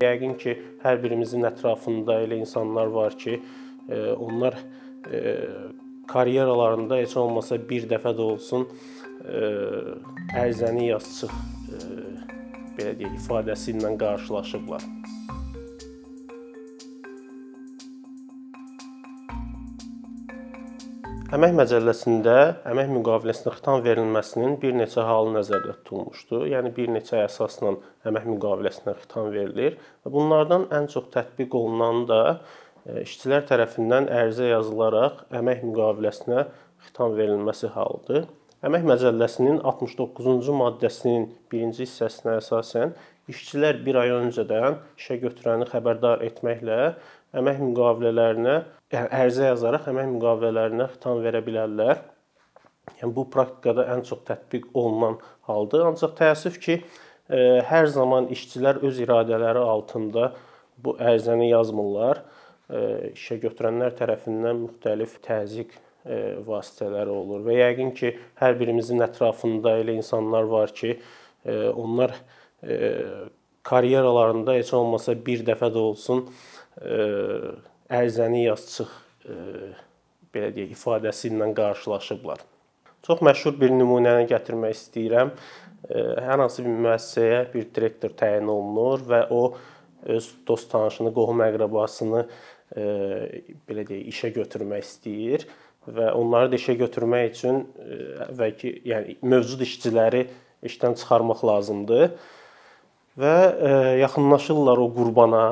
Yəqin ki, hər birimizin ətrafında elə insanlar var ki, e, onlar e, karyeralarında heç olmasa bir dəfə də olsun e, ərizəni yaz çıx belə deyək ifadəsi ilə qarşılaşıblar. Əmək məcəlləsində əmək müqaviləsinə xitam verilməsinin bir neçə halı nəzərdə tutulmuşdu. Yəni bir neçə əsasla əmək müqaviləsinə xitam verilir və bunlardan ən çox tətbiq olunan da e, işçilər tərəfindən ərizə yazılaraq əmək müqaviləsinə xitam verilməsi halıdır. Əmək məcəlləsinin 69-cu maddəsinin 1-ci hissəsinə əsasən işçilər 1 ay öncədən işə götürəni xəbərdar etməklə əmək müqavilələrinə ərizə yazaraq əmək müqavilələrinə xitam verə bilərlər. Yəni bu praktikada ən çox tətbiq olunan haldır. Ancaq təəssüf ki, e, hər zaman işçilər öz iradələri altında bu ərizəni yazmırlar. E, işə götürənlər tərəfindən müxtəlif təzyiq e, vasitələri olur və yəqin ki, hər birimizin ətrafında elə insanlar var ki, onlar karyeralarında heç olmasa bir dəfə də olsun ərizəni yaz çıx belə deyək ifadəsi ilə qarşılaşıblar. Çox məşhur bir nümunəni gətirmək istəyirəm. Hər hansı bir müəssisəyə bir direktor təyin olunur və o öz dost tanışını, qohum-əqrəbasını belə deyək işə götürmək istəyir və onları da işə götürmək üçün əvvəlki, yəni mövcud işçiləri işdən çıxarmaq lazımdır və yaxınlaşırlar o qurbana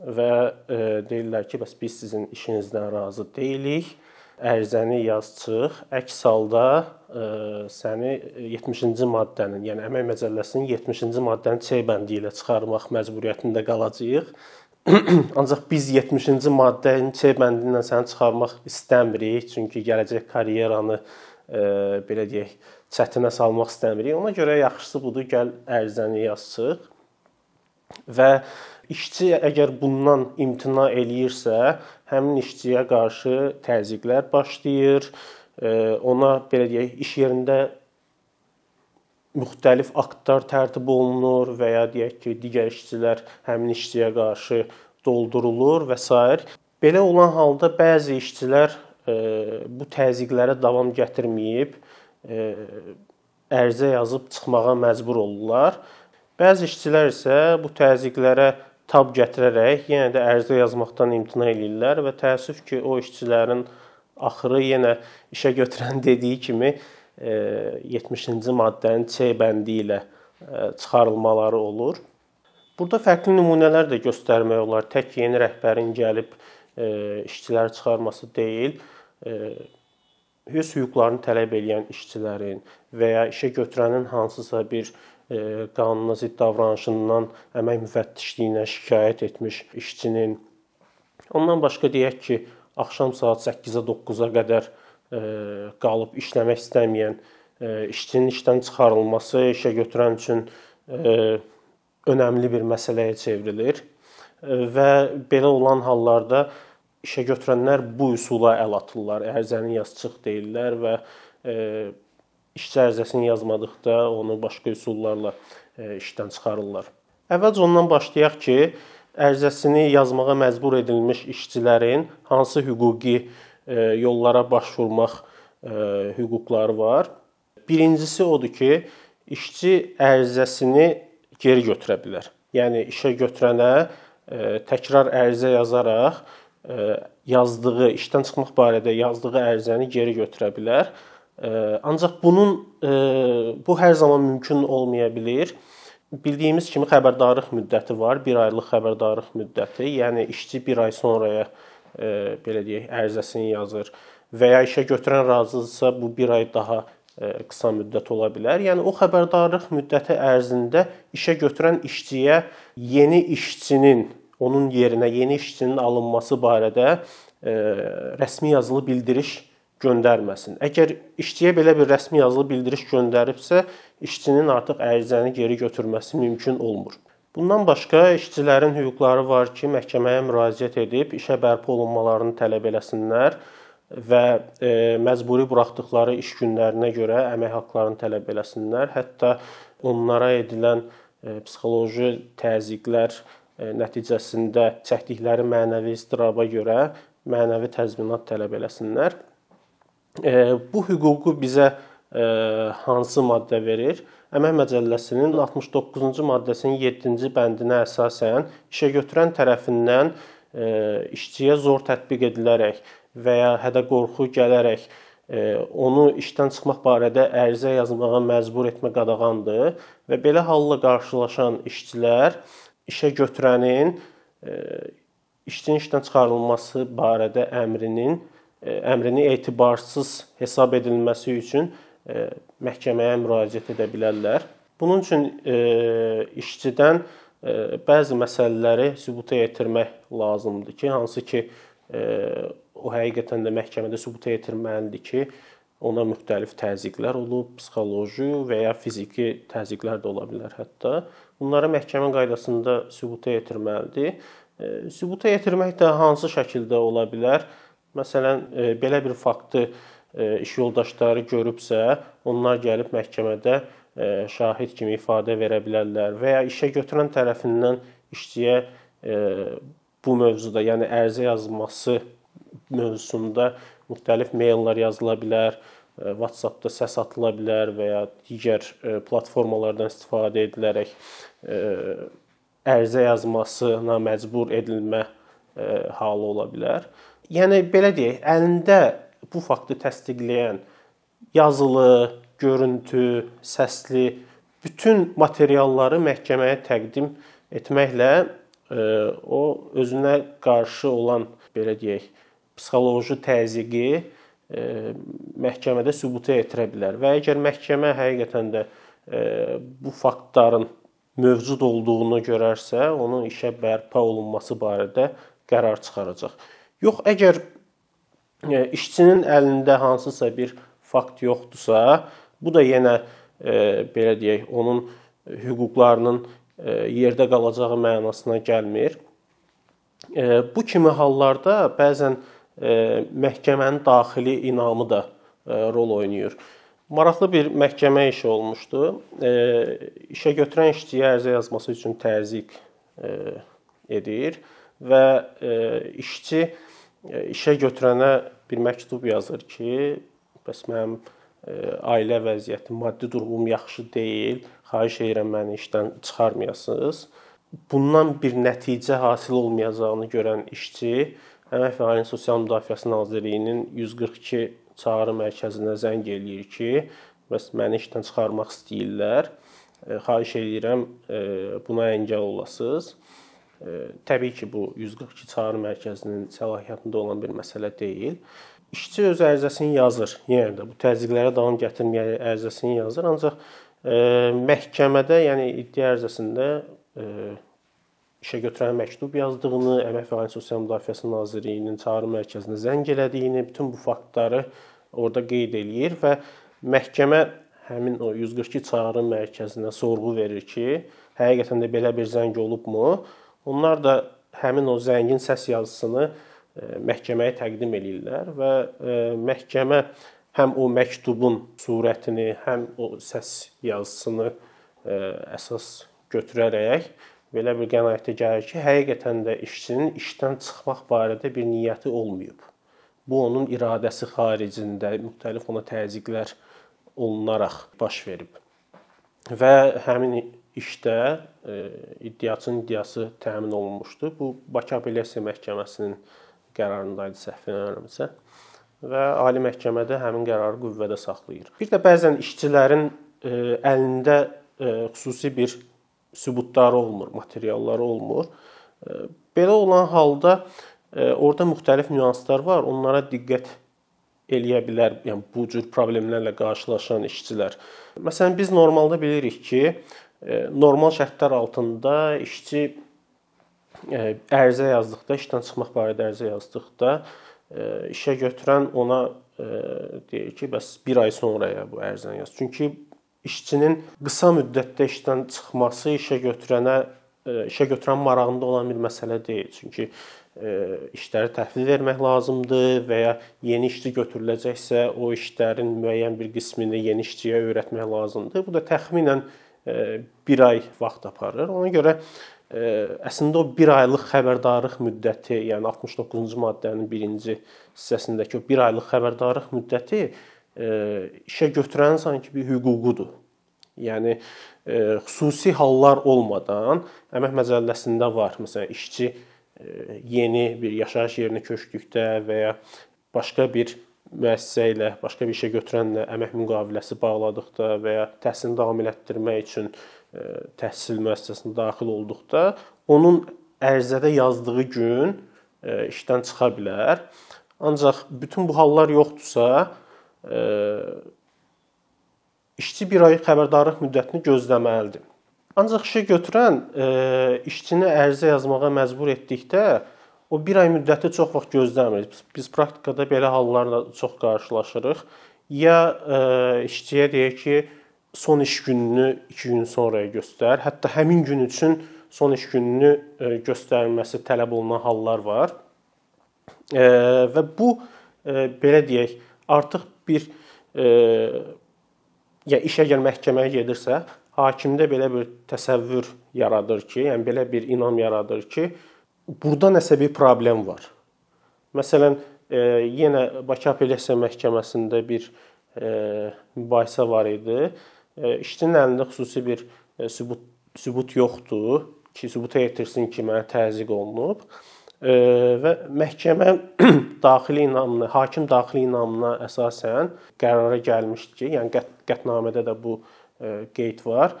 və e, deyirlər ki, bəs biz sizin işinizdən razı deyilik. Ərizəni yaz çıx. Əks halda e, səni 70-ci maddənin, yəni əmək məcəlləsinin 70-ci maddənin C bəndi ilə çıxarmaq məcburiyyətində qalacağıq. Ancaq biz 70-ci maddənin C bəndi ilə səni çıxarmaq istəmirik, çünki gələcək karyeranı e, belə deyək, çətinə salmaq istəmirik. Ona görə yaxşısı budur, gəl ərizəni yaz çıx. Və İşçi əgər bundan imtina eləyirsə, həmin işçiyə qarşı təzyiqlər başlayır. Ona belə deyək, iş yerində müxtəlif aktlar tərtib olunur və ya deyək ki, digər işçilər həmin işçiyə qarşı doldurulur və s. Belə olan halda bəzi işçilər bu təzyiqlərə davam gətirməyib ərizə yazıb çıxmağa məcbur olurlar. Bəzi işçilər isə bu təzyiqlərə tab gətirərək yenə də ərizə yazmaqdan imtina eləyirlər və təəssüf ki, o işçilərin axırı yenə işə götürən dediyi kimi 70-ci e, maddənin C bəndi ilə e, çıxarılmaları olur. Burada fərqli nümunələr də göstərmək olar. Tək yeni rəhbərin gəlib e, işçiləri çıxarması deyil, öz hüquqlarını tələb edən işçilərin və ya işə götürənin hansısa bir qanuna zidd davranışından əmək müfəttişliyinə şikayət etmiş işçinin ondan başqa deyək ki, axşam saat 8-ə 9-a qədər qalıb işləmək istəməyən işçinin işdən çıxarılması işə götürən üçün önəmli bir məsələyə çevrilir və belə olan hallarda işə götürənlər bu üsula əl atırlar. Ərizəni yaz çıx deyirlər və işçi ərizəsini yazmadıqda onu başqa üsullarla e, işdən çıxarırlar. Əvvəlcə ondan başlayaq ki, ərizəsini yazmağa məcbur edilmiş işçilərin hansı hüquqi e, yollara başvurmaq e, hüquqları var. Birincisi odur ki, işçi ərizəsini geri götürə bilər. Yəni işə götürənə təkrar ərizə yazaraq yazdığı işdən çıxmaq barədə yazdığı ərizəni geri götürə bilər Ancaq bunun bu hər zaman mümkün olmaya bilər. Bildiyimiz kimi xəbərdarlıq müddəti var, 1 aylıq xəbərdarlıq müddəti. Yəni işçi 1 ay sonraya belə deyək, ərizəsini yazır və ya işə götürən razıdırsa, bu 1 ay daha qısa müddət ola bilər. Yəni o xəbərdarlıq müddəti ərzində işə götürən işçiyə yeni işçinin onun yerinə yeni işçinin alınması barədə rəsmi yazılı bildiriş göndərməsin. Əgər işçiyə belə bir rəsmi yazılı bildiriş göndəribsə, işçinin artıq ərizəni geri götürməsi mümkün olmur. Bundan başqa işçilərin hüquqları var ki, məhkəməyə müraciət edib işə bərpa olunmalarını tələb eləsinlər və e, məcburi buraxdıqları iş günlərinə görə əmək haqqlarını tələb eləsinlər. Hətta onlara edilən e, psixoloji təzyiqlər nəticəsində çəkdikləri mənəvi istiraba görə mənəvi təzminat tələb eləsinlər. Bu hüququ bizə hansı maddə verir? Əmək Məcəlləsinin 69-cu maddəsinin 7-ci bəndinə əsasən işəgötürən tərəfindən işçiyə zor tətbiq edilərək və ya hədə-qorxu gələrək onu işdən çıxmaq barədə ərizə yazmağa məcbur etmə qadağandır və belə halla qarşılaşan işçilər işə götürənin işçinin işdən çıxarılması barədə əmrinin əmrini etibarsız hesab edilməsi üçün məhkəməyə müraciət edə bilərlər. Bunun üçün işçidən bəzi məsələləri sübuta yetirmək lazımdır ki, hansı ki o həqiqətən də məhkəmədə sübuta yetirməlidir ki, ona müxtəlif təzyiqlər olub, psixoloji və ya fiziki təzyiqlər də ola bilər hətta. Bunları məhkəmə qaydasında sübuta yetirməlidir. Sübuta yetirmək də hansı şəkildə ola bilər? Məsələn, belə bir faktı iş yoldaşları görübsə, onlar gəlib məhkəmədə şahid kimi ifadə verə bilərlər və ya işə götürən tərəfindən işçiyə bu mövzuda, yəni ərizə yazması mövzusunda müxtəlif meyllər yazıla bilər, WhatsApp-da səs atıla bilər və ya digər platformalardan istifadə edilərək ərizə yazmasına məcbur edilmə halı ola bilər. Yəni belə deyək, əlində bu faktı təsdiqləyən yazılı, görüntü, səsli bütün materialları məhkəməyə təqdim etməklə o özünə qarşı olan belə deyək, psixoloji təzyiqi məhkəmədə sübuta yetirə bilər və əgər məhkəmə həqiqətən də bu faktların mövcud olduğunu görərsə, onun işə bərpa olunması barədə qərar çıxaracaq. Yox, əgər işçinin əlində hansısa bir fakt yoxdursa, bu da yenə belə deyək, onun hüquqlarının yerdə qalacağı mənasına gəlmir. Bu kimi hallarda bəzən məhkəmənin daxili inamı da rol oynayır. Maraqlı bir məhkəmə işi olmuşdu. İşə götürən işçiyə ərizə yazması üçün təzyiq edir və işçi işə götürənə bir məktub yazır ki, bəs mənim ailə vəziyyətim, maddi durumum yaxşı deyil, xahiş edirəm məni işdən çıxarmayasınız. Bundan bir nəticə hasil olmayacağını görən işçi Əmək və Ailə Sosial Müdafiəsi Nazirliyinin 142 çağrı mərkəzinə zəng eləyir ki, bəs məni işdən çıxarmaq istəyirlər. Xahiş edirəm buna əngəl olasınız. Təbii ki, bu 142 çağrı mərkəzinin səlahiyyətində olan bir məsələ deyil. İşçi öz ərizəsini yazır. Yenə də bu təzyiqlərə davam gətirməyə ərizəsini yazır, ancaq məhkəmədə, yəni iddia ərizəsində işə götürən məktub yazdığını, Əmək və Ailə Sosial Müdafiəsi Nazirliyinin çağrı mərkəzinə zəng elədiyini, bütün bu faktları orada qeyd eləyir və məhkəmə həmin o 142 çağrı mərkəzinə sorğu verir ki, həqiqətən də belə bir zəng olubmu? Onlar da həmin o zəngin səs yazısını məhkəməyə təqdim eləyirlər və məhkəmə həm o məktubun surətini, həm o səs yazısını əsas götürərək belə bir qənaətə gəlir ki, həqiqətən də işçinin işdən çıxmaq barədə bir niyyəti olmayıb. Bu onun iradəsi xaricində müxtəlif ona təzyiqlər olunaraq baş verib. Və həmin işdə e, iddiaçının iddiası təmin olunmuşdu. Bu Bakı Apellyasiya Məhkəməsinin qərarında idi səhv eləmirəmsə və Ali Məhkəmədə həmin qərarı qüvvədə saxlayır. Bir də bəzən işçilərin e, əlində e, xüsusi bir sübutları olmur, materialları olmur. Belə olan halda orada müxtəlif nüanslar var. Onlara diqqət eləyə bilər, yəni bu cür problemlərlə qarşılaşan işçilər. Məsələn, biz normalda bilirik ki, normal şərtlər altında işçi ərizə yazdıqda, işdən çıxmaq barədə ərizə yazdıqda işə götürən ona deyir ki, bəs 1 ay sonraya bu ərizəni yaz. Çünki işçinin qısa müddətdə işdən çıxması işə götürənə e, işə götürən marağında olan bir məsələ deyil. Çünki e, işləri təhvil vermək lazımdır və ya yeni işçi götürüləcəksə, o işlərin müəyyən bir qismini yeni işçiyə öyrətmək lazımdır. Bu da təxminən 1 e, ay vaxt aparır. Ona görə əslində o 1 aylıq xəbərdarlıq müddəti, yəni 69-cu maddənin 1-ci hissəsindəki o 1 aylıq xəbərdarlıq müddəti işə götürənin sanki bir hüququdur. Yəni xüsusi hallar olmadan əmək məcəlləsində var. Məsələn, işçi yeni bir yaşayış yerinə köçdükdə və ya başqa bir müəssisə ilə, başqa bir işə götürənlə əmək müqaviləsi bağladıqda və ya təhsilini davam etdirmək üçün təhsil müəssisəsinə daxil olduqda onun ərizədə yazdığı gün işdən çıxa bilər. Ancaq bütün bu hallar yoxdursa, işçi 1 ay xəbərdarlıq müddətini gözləməlidir. Ancaq işə götürən işçini ərizə yazmağa məcbur etdikdə o 1 ay müddəti çox vaxt gözləmir. Biz praktikada belə hallarla çox qarşılaşırıq. Ya işçiyə deyək ki, son iş gününü 2 gün sonraya göstər. Hətta həmin gün üçün son iş gününü e, göstərilməsi tələb olunan hallar var. E, və bu e, belə deyək, artıq bir ya iş əgər məhkəməyə gedirsə, hakimdə belə bir təsəvvür yaradır ki, yəni belə bir inam yaradır ki, burada nəsə bir problem var. Məsələn, yenə Bakı Apellyasiya Məhkəməsində bir mübahisə var idi işçinin əlində xüsusi bir sübut sübut yoxdur ki, sübuta yetirsin ki, mənə təzyiq olunub və məhkəmə daxili inamına, hakim daxili inamına əsasən qərara gəlmişdi ki, yəni qət, qətnamədə də bu qeyd var.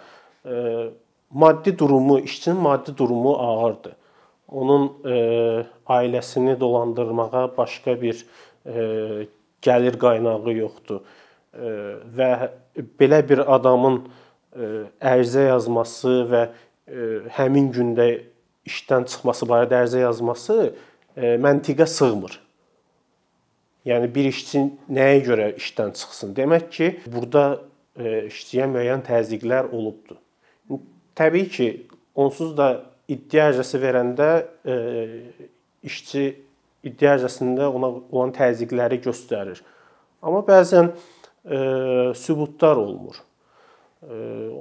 Maddi durumu, işçinin maddi durumu ağırdır. Onun ailəsini dolandırmağa başqa bir gəlir qaynağı yoxdur və belə bir adamın ərizə yazması və həmin gündə işdən çıxması barədə ərizə yazması məntiqə sığmır. Yəni bir işçi nəyə görə işdən çıxsın? Demək ki, burada işçiyə müəyyən təzyiqlər olubdu. Təbii ki, onsuz da iddia ərizəsi verəndə işçi iddia ərizəsində ona olan təzyiqləri göstərir. Amma bəzən e, sübutlar olmur. E,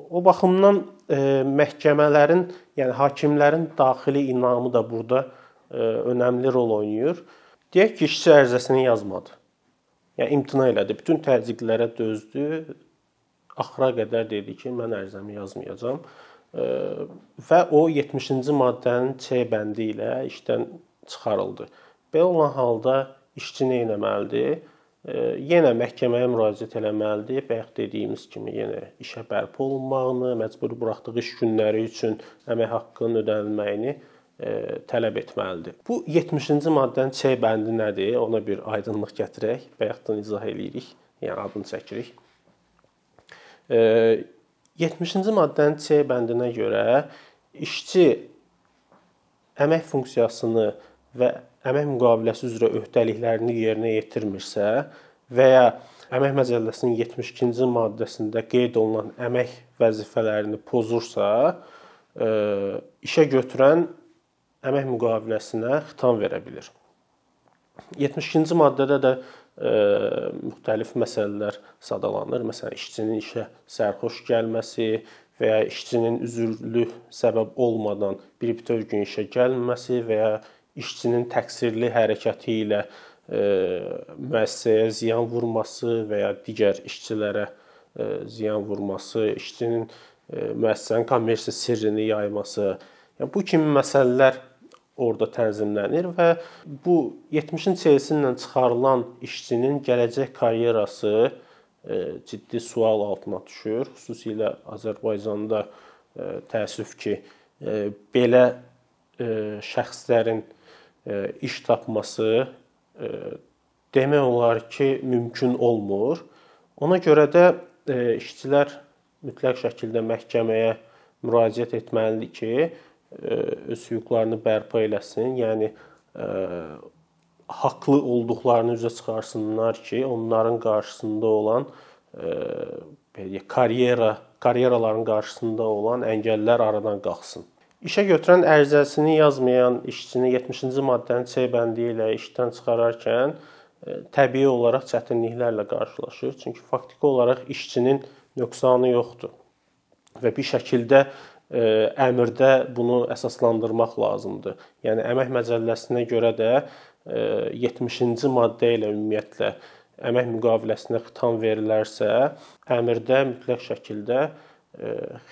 o baxımdan e, məhkəmələrin, yəni hakimlərin daxili inamı da burada e, önəmli rol oynayır. Deyək ki, işçi ərizəsini yazmadı. Yəni imtina elədi, bütün təzyiqlərə dözdü. Axıra qədər dedi ki, mən ərizəmi yazmayacağam. E, və o 70-ci maddənin C bəndi ilə işdən çıxarıldı. Belə olan halda işçi nə etməlidir? yenə məhkəməyə müraciət eləməlidir. Bayaq dediyimiz kimi yenə işə bərpa olunmağını, məcburi buraxdığı iş günləri üçün əmək haqqının ödənilməyini tələb etməlidir. Bu 70-ci maddənin C bəndi nədir? Ona bir aydınlıq gətirək, bayaqdan izah eləyirik, yəni adını çəkirik. 70-ci maddənin C bəndinə görə işçi əmək funksiyasını və əmək müqaviləsi üzrə öhdəliklərini yerinə yetirmirsə və ya Əmək Məcəlləsinin 72-ci maddəsində qeyd olunan əmək vəzifələrini pozursa, e, işə götürən əmək müqaviləsinə xitam verə bilər. 72-ci maddədə də müxtəlif məsələlər sadalanır. Məsələn, işçinin işə sərxoş gəlməsi və ya işçinin üzürlü səbəb olmadan bir bütöv gün işə gəlməməsi və ya işçinin təqsirli hərəkəti ilə müəssisəyə ziyan vurması və ya digər işçilərə ziyan vurması, işçinin müəssisənin kommersiya sirrini yayması, yəni bu kimi məsələlər orada tənzimlənir və bu 70-in C-si ilə çıxarılan işçinin gələcək karyerası ciddi sual altına düşür. Xüsusilə Azərbaycanda təəssüf ki, belə şəxslərin iş tapması demək olar ki, mümkün olmur. Ona görə də işçilər mütləq şəkildə məhkəməyə müraciət etməlidir ki, öz hüquqlarını bərpa eləsin. Yəni haqlı olduqlarını üzə çıxarsınlar ki, onların qarşısında olan belə karyera, karyeraların qarşısında olan əngəllər aradan qalxsın. İşə götürən ərizəsini yazmayan işçini 70-ci maddənin C bəndi ilə işdən çıxararkən təbii olaraq çətinliklərlə qarşılaşır. Çünki faktiki olaraq işçinin nöqsanı yoxdur və bir şəkildə əmrdə bunu əsaslandırmaq lazımdır. Yəni əmək məcəlləsinə görə də 70-ci maddə ilə ümumiyyətlə əmək müqaviləsinə xitam verilərsə, əmrdə mütləq şəkildə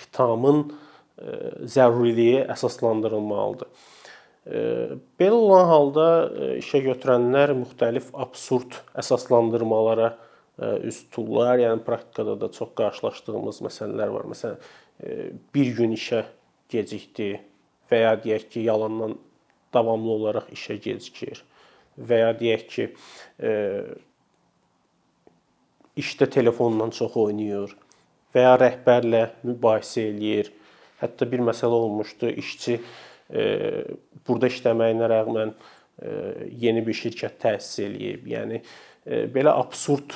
xitamın zəruriliyi əsaslandırılmalıdır. Belə olan halda işə götürənlər müxtəlif absurd əsaslandırmalara üz tuturlar. Yəni praktikada da çox qarşılaşdığımız məsələlər var. Məsələn, bir gün işə gecikdi və ya deyək ki, yalandan davamlı olaraq işə gecikir və ya deyək ki, işdə telefonla çox oynayır və ya rəhbərlə mübahisə eləyir. Hətta bir məsələ olmuşdu, işçi burada işləməyinə rəğmən yeni bir şirkət təsis eləyib. Yəni belə absurd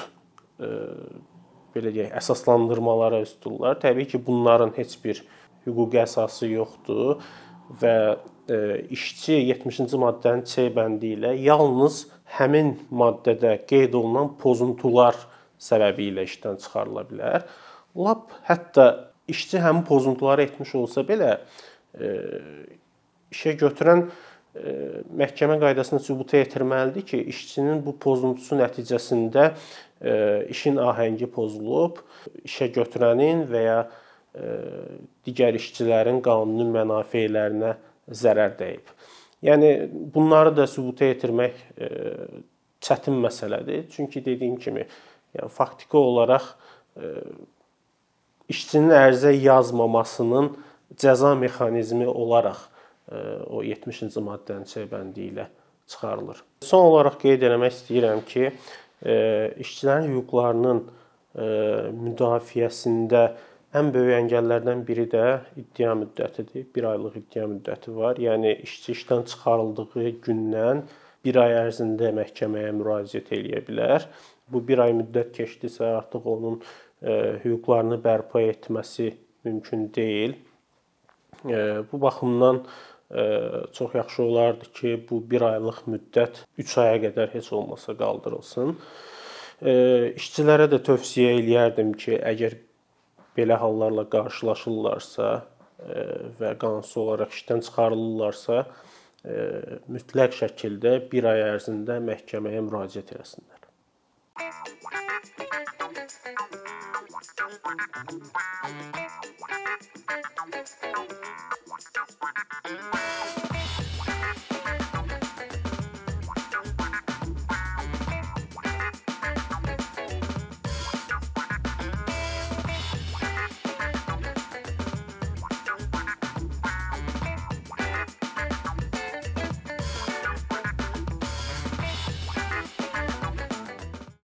belə deyək, əsaslandırmalara üz tuturlar. Təbii ki, bunların heç bir hüquqi əsası yoxdur və işçi 70-ci maddənin C bəndi ilə yalnız həmin maddədə qeyd olunan pozuntular səbəbi ilə işdən çıxarıla bilər. Lap hətta işçi həmin pozuntuları etmiş olsa belə işə götürən məhkəmə qaydasında sübuta yetirməlidir ki, işçinin bu pozuntusu nəticəsində işin ahəngi pozulub, işə götürənin və ya digər işçilərin qanuni mənafelərinə zərər dəyib. Yəni bunları da sübuta yetirmək çətin məsələdir. Çünki dediyim kimi, yəni faktiki olaraq işçinin ərizə yazmamasının cəza mexanizmi olaraq o 70-ci maddənin C bəndi ilə çıxarılır. Son olaraq qeyd etmək istəyirəm ki, işçilərin hüquqlarının müdafiəsində ən böyük əngəllərdən biri də iddia müddətidir. 1 aylıq iddia müddəti var. Yəni işçi işdən çıxarıldığı gündən 1 ay ərzində məhkəməyə müraciət eləyə bilər. Bu 1 ay müddət keçdisə artıq onun hüquqlarını bərpa etməsi mümkün deyil. Bu baxımdan çox yaxşı olardı ki, bu 1 aylıq müddət 3 aya qədər heç olmasa qaldırılsın. İşçilərə də tövsiyə eləyərdim ki, əgər belə hallarla qarşılaşırlarsa və qanunsuz olaraq işdən çıxarılırlarsa, mütləq şəkildə 1 ay ərzində məhkəməyə müraciət etsinlər. Thank you.